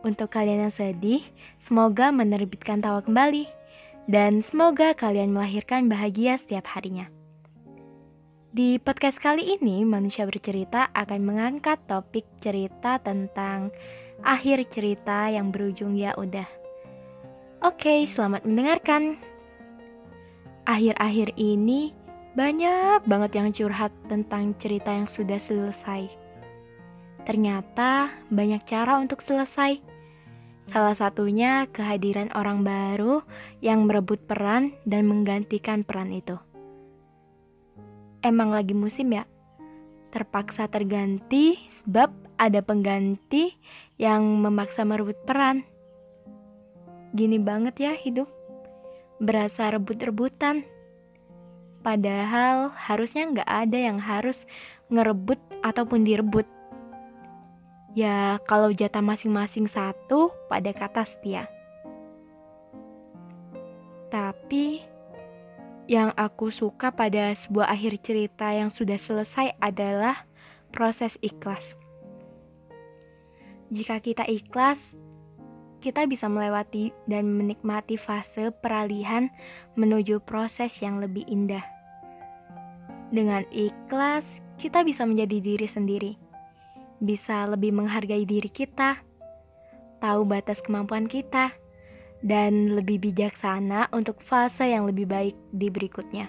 Untuk kalian yang sedih, semoga menerbitkan tawa kembali. Dan semoga kalian melahirkan bahagia setiap harinya. Di podcast kali ini, Manusia Bercerita akan mengangkat topik cerita tentang akhir cerita yang berujung ya udah. Oke, selamat mendengarkan. Akhir-akhir ini banyak banget yang curhat tentang cerita yang sudah selesai. Ternyata banyak cara untuk selesai. Salah satunya kehadiran orang baru yang merebut peran dan menggantikan peran itu. Emang lagi musim ya? Terpaksa terganti sebab ada pengganti yang memaksa merebut peran. Gini banget ya hidup. Berasa rebut-rebutan. Padahal harusnya nggak ada yang harus ngerebut ataupun direbut Ya, kalau jatah masing-masing satu pada kata setia. Tapi yang aku suka pada sebuah akhir cerita yang sudah selesai adalah proses ikhlas. Jika kita ikhlas, kita bisa melewati dan menikmati fase peralihan menuju proses yang lebih indah. Dengan ikhlas, kita bisa menjadi diri sendiri bisa lebih menghargai diri kita, tahu batas kemampuan kita, dan lebih bijaksana untuk fase yang lebih baik di berikutnya.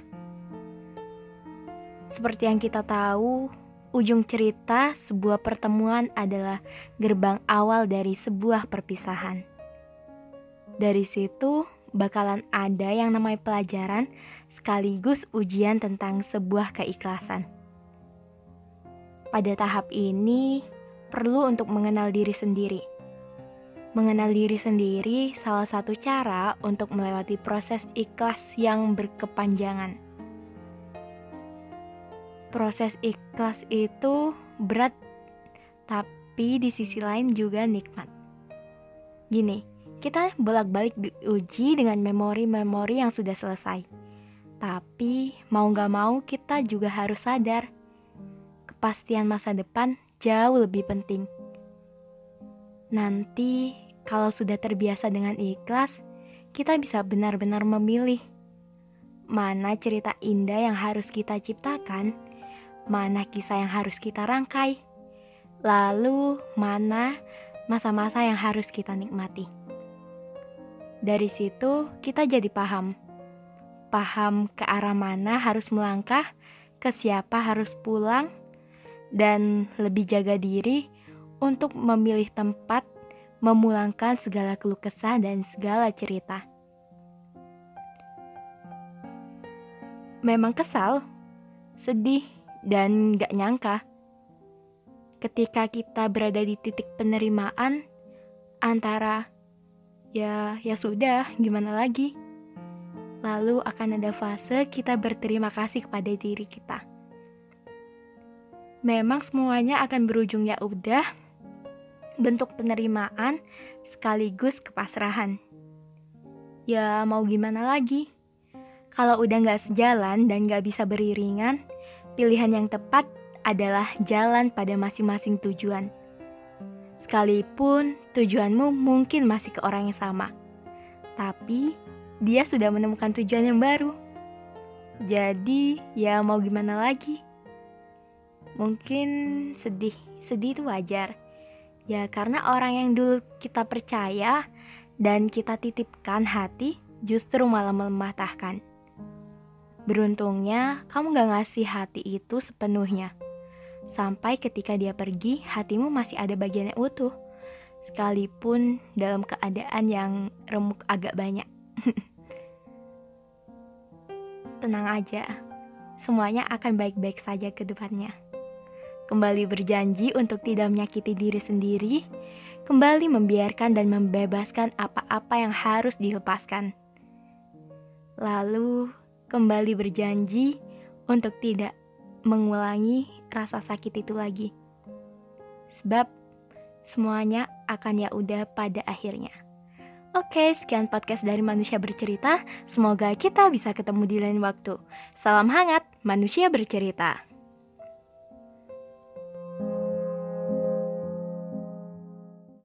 Seperti yang kita tahu, ujung cerita sebuah pertemuan adalah gerbang awal dari sebuah perpisahan. Dari situ bakalan ada yang namanya pelajaran sekaligus ujian tentang sebuah keikhlasan. Pada tahap ini, perlu untuk mengenal diri sendiri. Mengenal diri sendiri salah satu cara untuk melewati proses ikhlas yang berkepanjangan. Proses ikhlas itu berat, tapi di sisi lain juga nikmat. Gini, kita bolak-balik diuji dengan memori-memori yang sudah selesai. Tapi mau gak mau kita juga harus sadar kepastian masa depan jauh lebih penting. Nanti, kalau sudah terbiasa dengan ikhlas, kita bisa benar-benar memilih mana cerita indah yang harus kita ciptakan, mana kisah yang harus kita rangkai, lalu mana masa-masa yang harus kita nikmati. Dari situ, kita jadi paham, paham ke arah mana harus melangkah, ke siapa harus pulang, dan lebih jaga diri untuk memilih tempat memulangkan segala keluh kesah dan segala cerita. Memang kesal, sedih, dan gak nyangka ketika kita berada di titik penerimaan antara ya ya sudah gimana lagi lalu akan ada fase kita berterima kasih kepada diri kita memang semuanya akan berujung ya udah bentuk penerimaan sekaligus kepasrahan. Ya mau gimana lagi? Kalau udah gak sejalan dan gak bisa beriringan, pilihan yang tepat adalah jalan pada masing-masing tujuan. Sekalipun tujuanmu mungkin masih ke orang yang sama, tapi dia sudah menemukan tujuan yang baru. Jadi, ya mau gimana lagi? Mungkin sedih, sedih itu wajar. Ya karena orang yang dulu kita percaya dan kita titipkan hati justru malah mematahkan. Beruntungnya, kamu gak ngasih hati itu sepenuhnya. Sampai ketika dia pergi, hatimu masih ada bagian yang utuh. Sekalipun dalam keadaan yang remuk agak banyak. Tenang aja, semuanya akan baik-baik saja ke depannya. Kembali berjanji untuk tidak menyakiti diri sendiri, kembali membiarkan dan membebaskan apa-apa yang harus dilepaskan. Lalu kembali berjanji untuk tidak mengulangi rasa sakit itu lagi. Sebab semuanya akan ya udah pada akhirnya. Oke, sekian podcast dari Manusia Bercerita. Semoga kita bisa ketemu di lain waktu. Salam hangat, Manusia Bercerita.